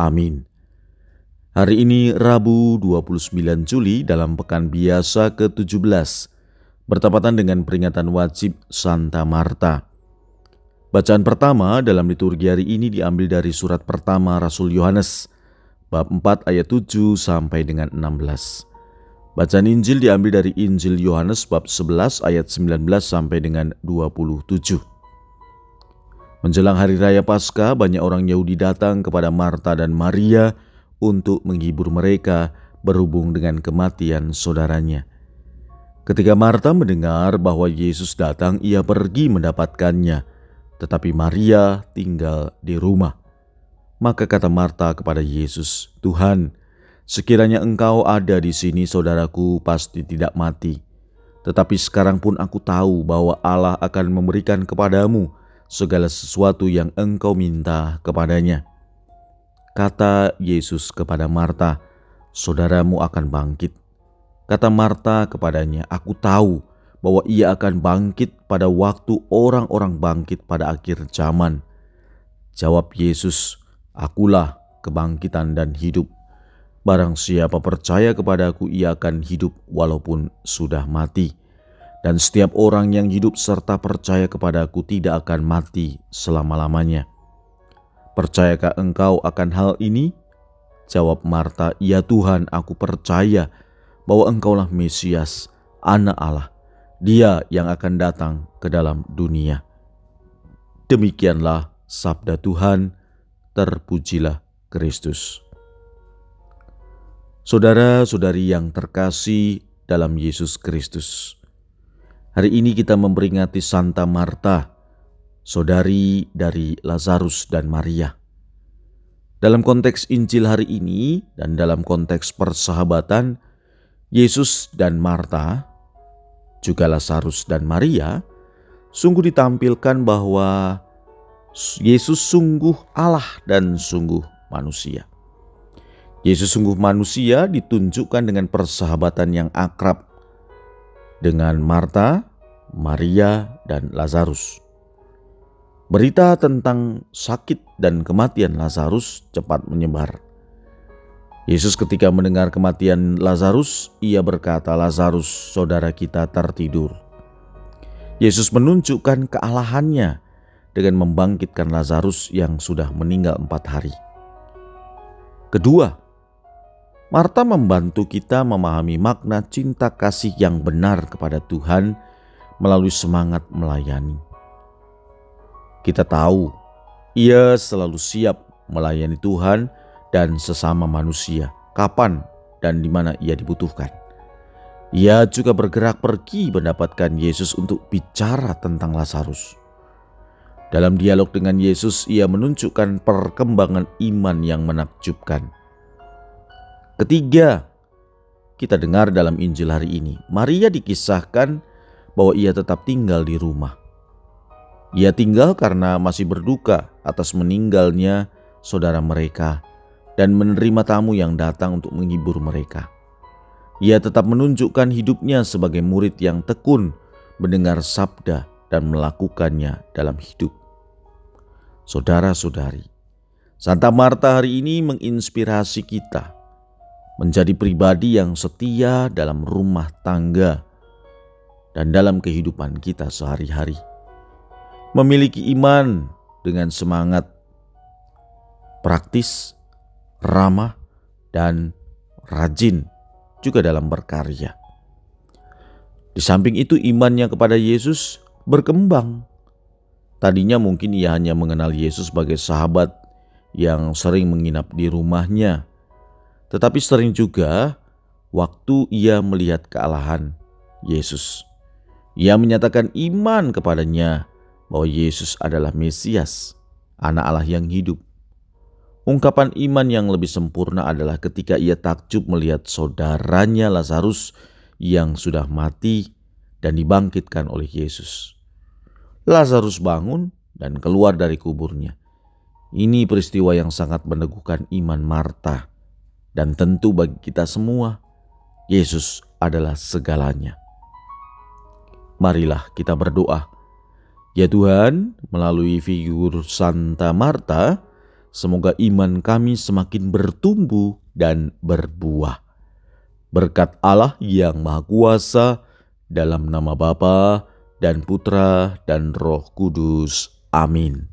Amin. Hari ini Rabu 29 Juli dalam pekan biasa ke-17 bertepatan dengan peringatan wajib Santa Marta. Bacaan pertama dalam liturgi hari ini diambil dari surat pertama Rasul Yohanes bab 4 ayat 7 sampai dengan 16. Bacaan Injil diambil dari Injil Yohanes bab 11 ayat 19 sampai dengan 27. Menjelang hari raya Paskah, banyak orang Yahudi datang kepada Marta dan Maria untuk menghibur mereka berhubung dengan kematian saudaranya. Ketika Marta mendengar bahwa Yesus datang, ia pergi mendapatkannya, tetapi Maria tinggal di rumah. Maka kata Marta kepada Yesus, "Tuhan, sekiranya Engkau ada di sini, saudaraku pasti tidak mati. Tetapi sekarang pun aku tahu bahwa Allah akan memberikan kepadamu." Segala sesuatu yang engkau minta kepadanya. Kata Yesus kepada Marta, "Saudaramu akan bangkit." Kata Marta kepadanya, "Aku tahu bahwa ia akan bangkit pada waktu orang-orang bangkit pada akhir zaman." Jawab Yesus, "Akulah kebangkitan dan hidup. Barang siapa percaya kepadaku, ia akan hidup walaupun sudah mati." Dan setiap orang yang hidup serta percaya kepadaku tidak akan mati selama-lamanya. Percayakah engkau akan hal ini? Jawab Marta, Ya Tuhan, aku percaya bahwa engkaulah Mesias, anak Allah, dia yang akan datang ke dalam dunia. Demikianlah sabda Tuhan, terpujilah Kristus. Saudara-saudari yang terkasih dalam Yesus Kristus, Hari ini kita memperingati Santa Marta, saudari dari Lazarus dan Maria. Dalam konteks Injil hari ini dan dalam konteks persahabatan, Yesus dan Marta, juga Lazarus dan Maria, sungguh ditampilkan bahwa Yesus sungguh Allah dan sungguh manusia. Yesus sungguh manusia ditunjukkan dengan persahabatan yang akrab dengan Marta, Maria, dan Lazarus. Berita tentang sakit dan kematian Lazarus cepat menyebar. Yesus ketika mendengar kematian Lazarus, ia berkata, "Lazarus, saudara kita tertidur." Yesus menunjukkan kealahannya dengan membangkitkan Lazarus yang sudah meninggal empat hari. Kedua, Marta membantu kita memahami makna cinta kasih yang benar kepada Tuhan melalui semangat melayani. Kita tahu ia selalu siap melayani Tuhan dan sesama manusia, kapan dan di mana ia dibutuhkan. Ia juga bergerak pergi mendapatkan Yesus untuk bicara tentang Lazarus. Dalam dialog dengan Yesus, ia menunjukkan perkembangan iman yang menakjubkan Ketiga, kita dengar dalam Injil hari ini, Maria dikisahkan bahwa ia tetap tinggal di rumah. Ia tinggal karena masih berduka atas meninggalnya saudara mereka dan menerima tamu yang datang untuk menghibur mereka. Ia tetap menunjukkan hidupnya sebagai murid yang tekun mendengar sabda dan melakukannya dalam hidup. Saudara-saudari, Santa Marta hari ini menginspirasi kita menjadi pribadi yang setia dalam rumah tangga dan dalam kehidupan kita sehari-hari. Memiliki iman dengan semangat praktis, ramah, dan rajin juga dalam berkarya. Di samping itu imannya kepada Yesus berkembang. Tadinya mungkin ia hanya mengenal Yesus sebagai sahabat yang sering menginap di rumahnya tetapi sering juga waktu ia melihat kealahan Yesus. Ia menyatakan iman kepadanya bahwa Yesus adalah Mesias, anak Allah yang hidup. Ungkapan iman yang lebih sempurna adalah ketika ia takjub melihat saudaranya Lazarus yang sudah mati dan dibangkitkan oleh Yesus. Lazarus bangun dan keluar dari kuburnya. Ini peristiwa yang sangat meneguhkan iman Marta, dan tentu bagi kita semua, Yesus adalah segalanya. Marilah kita berdoa. Ya Tuhan, melalui figur Santa Marta, semoga iman kami semakin bertumbuh dan berbuah. Berkat Allah yang Maha Kuasa, dalam nama Bapa dan Putra dan Roh Kudus. Amin.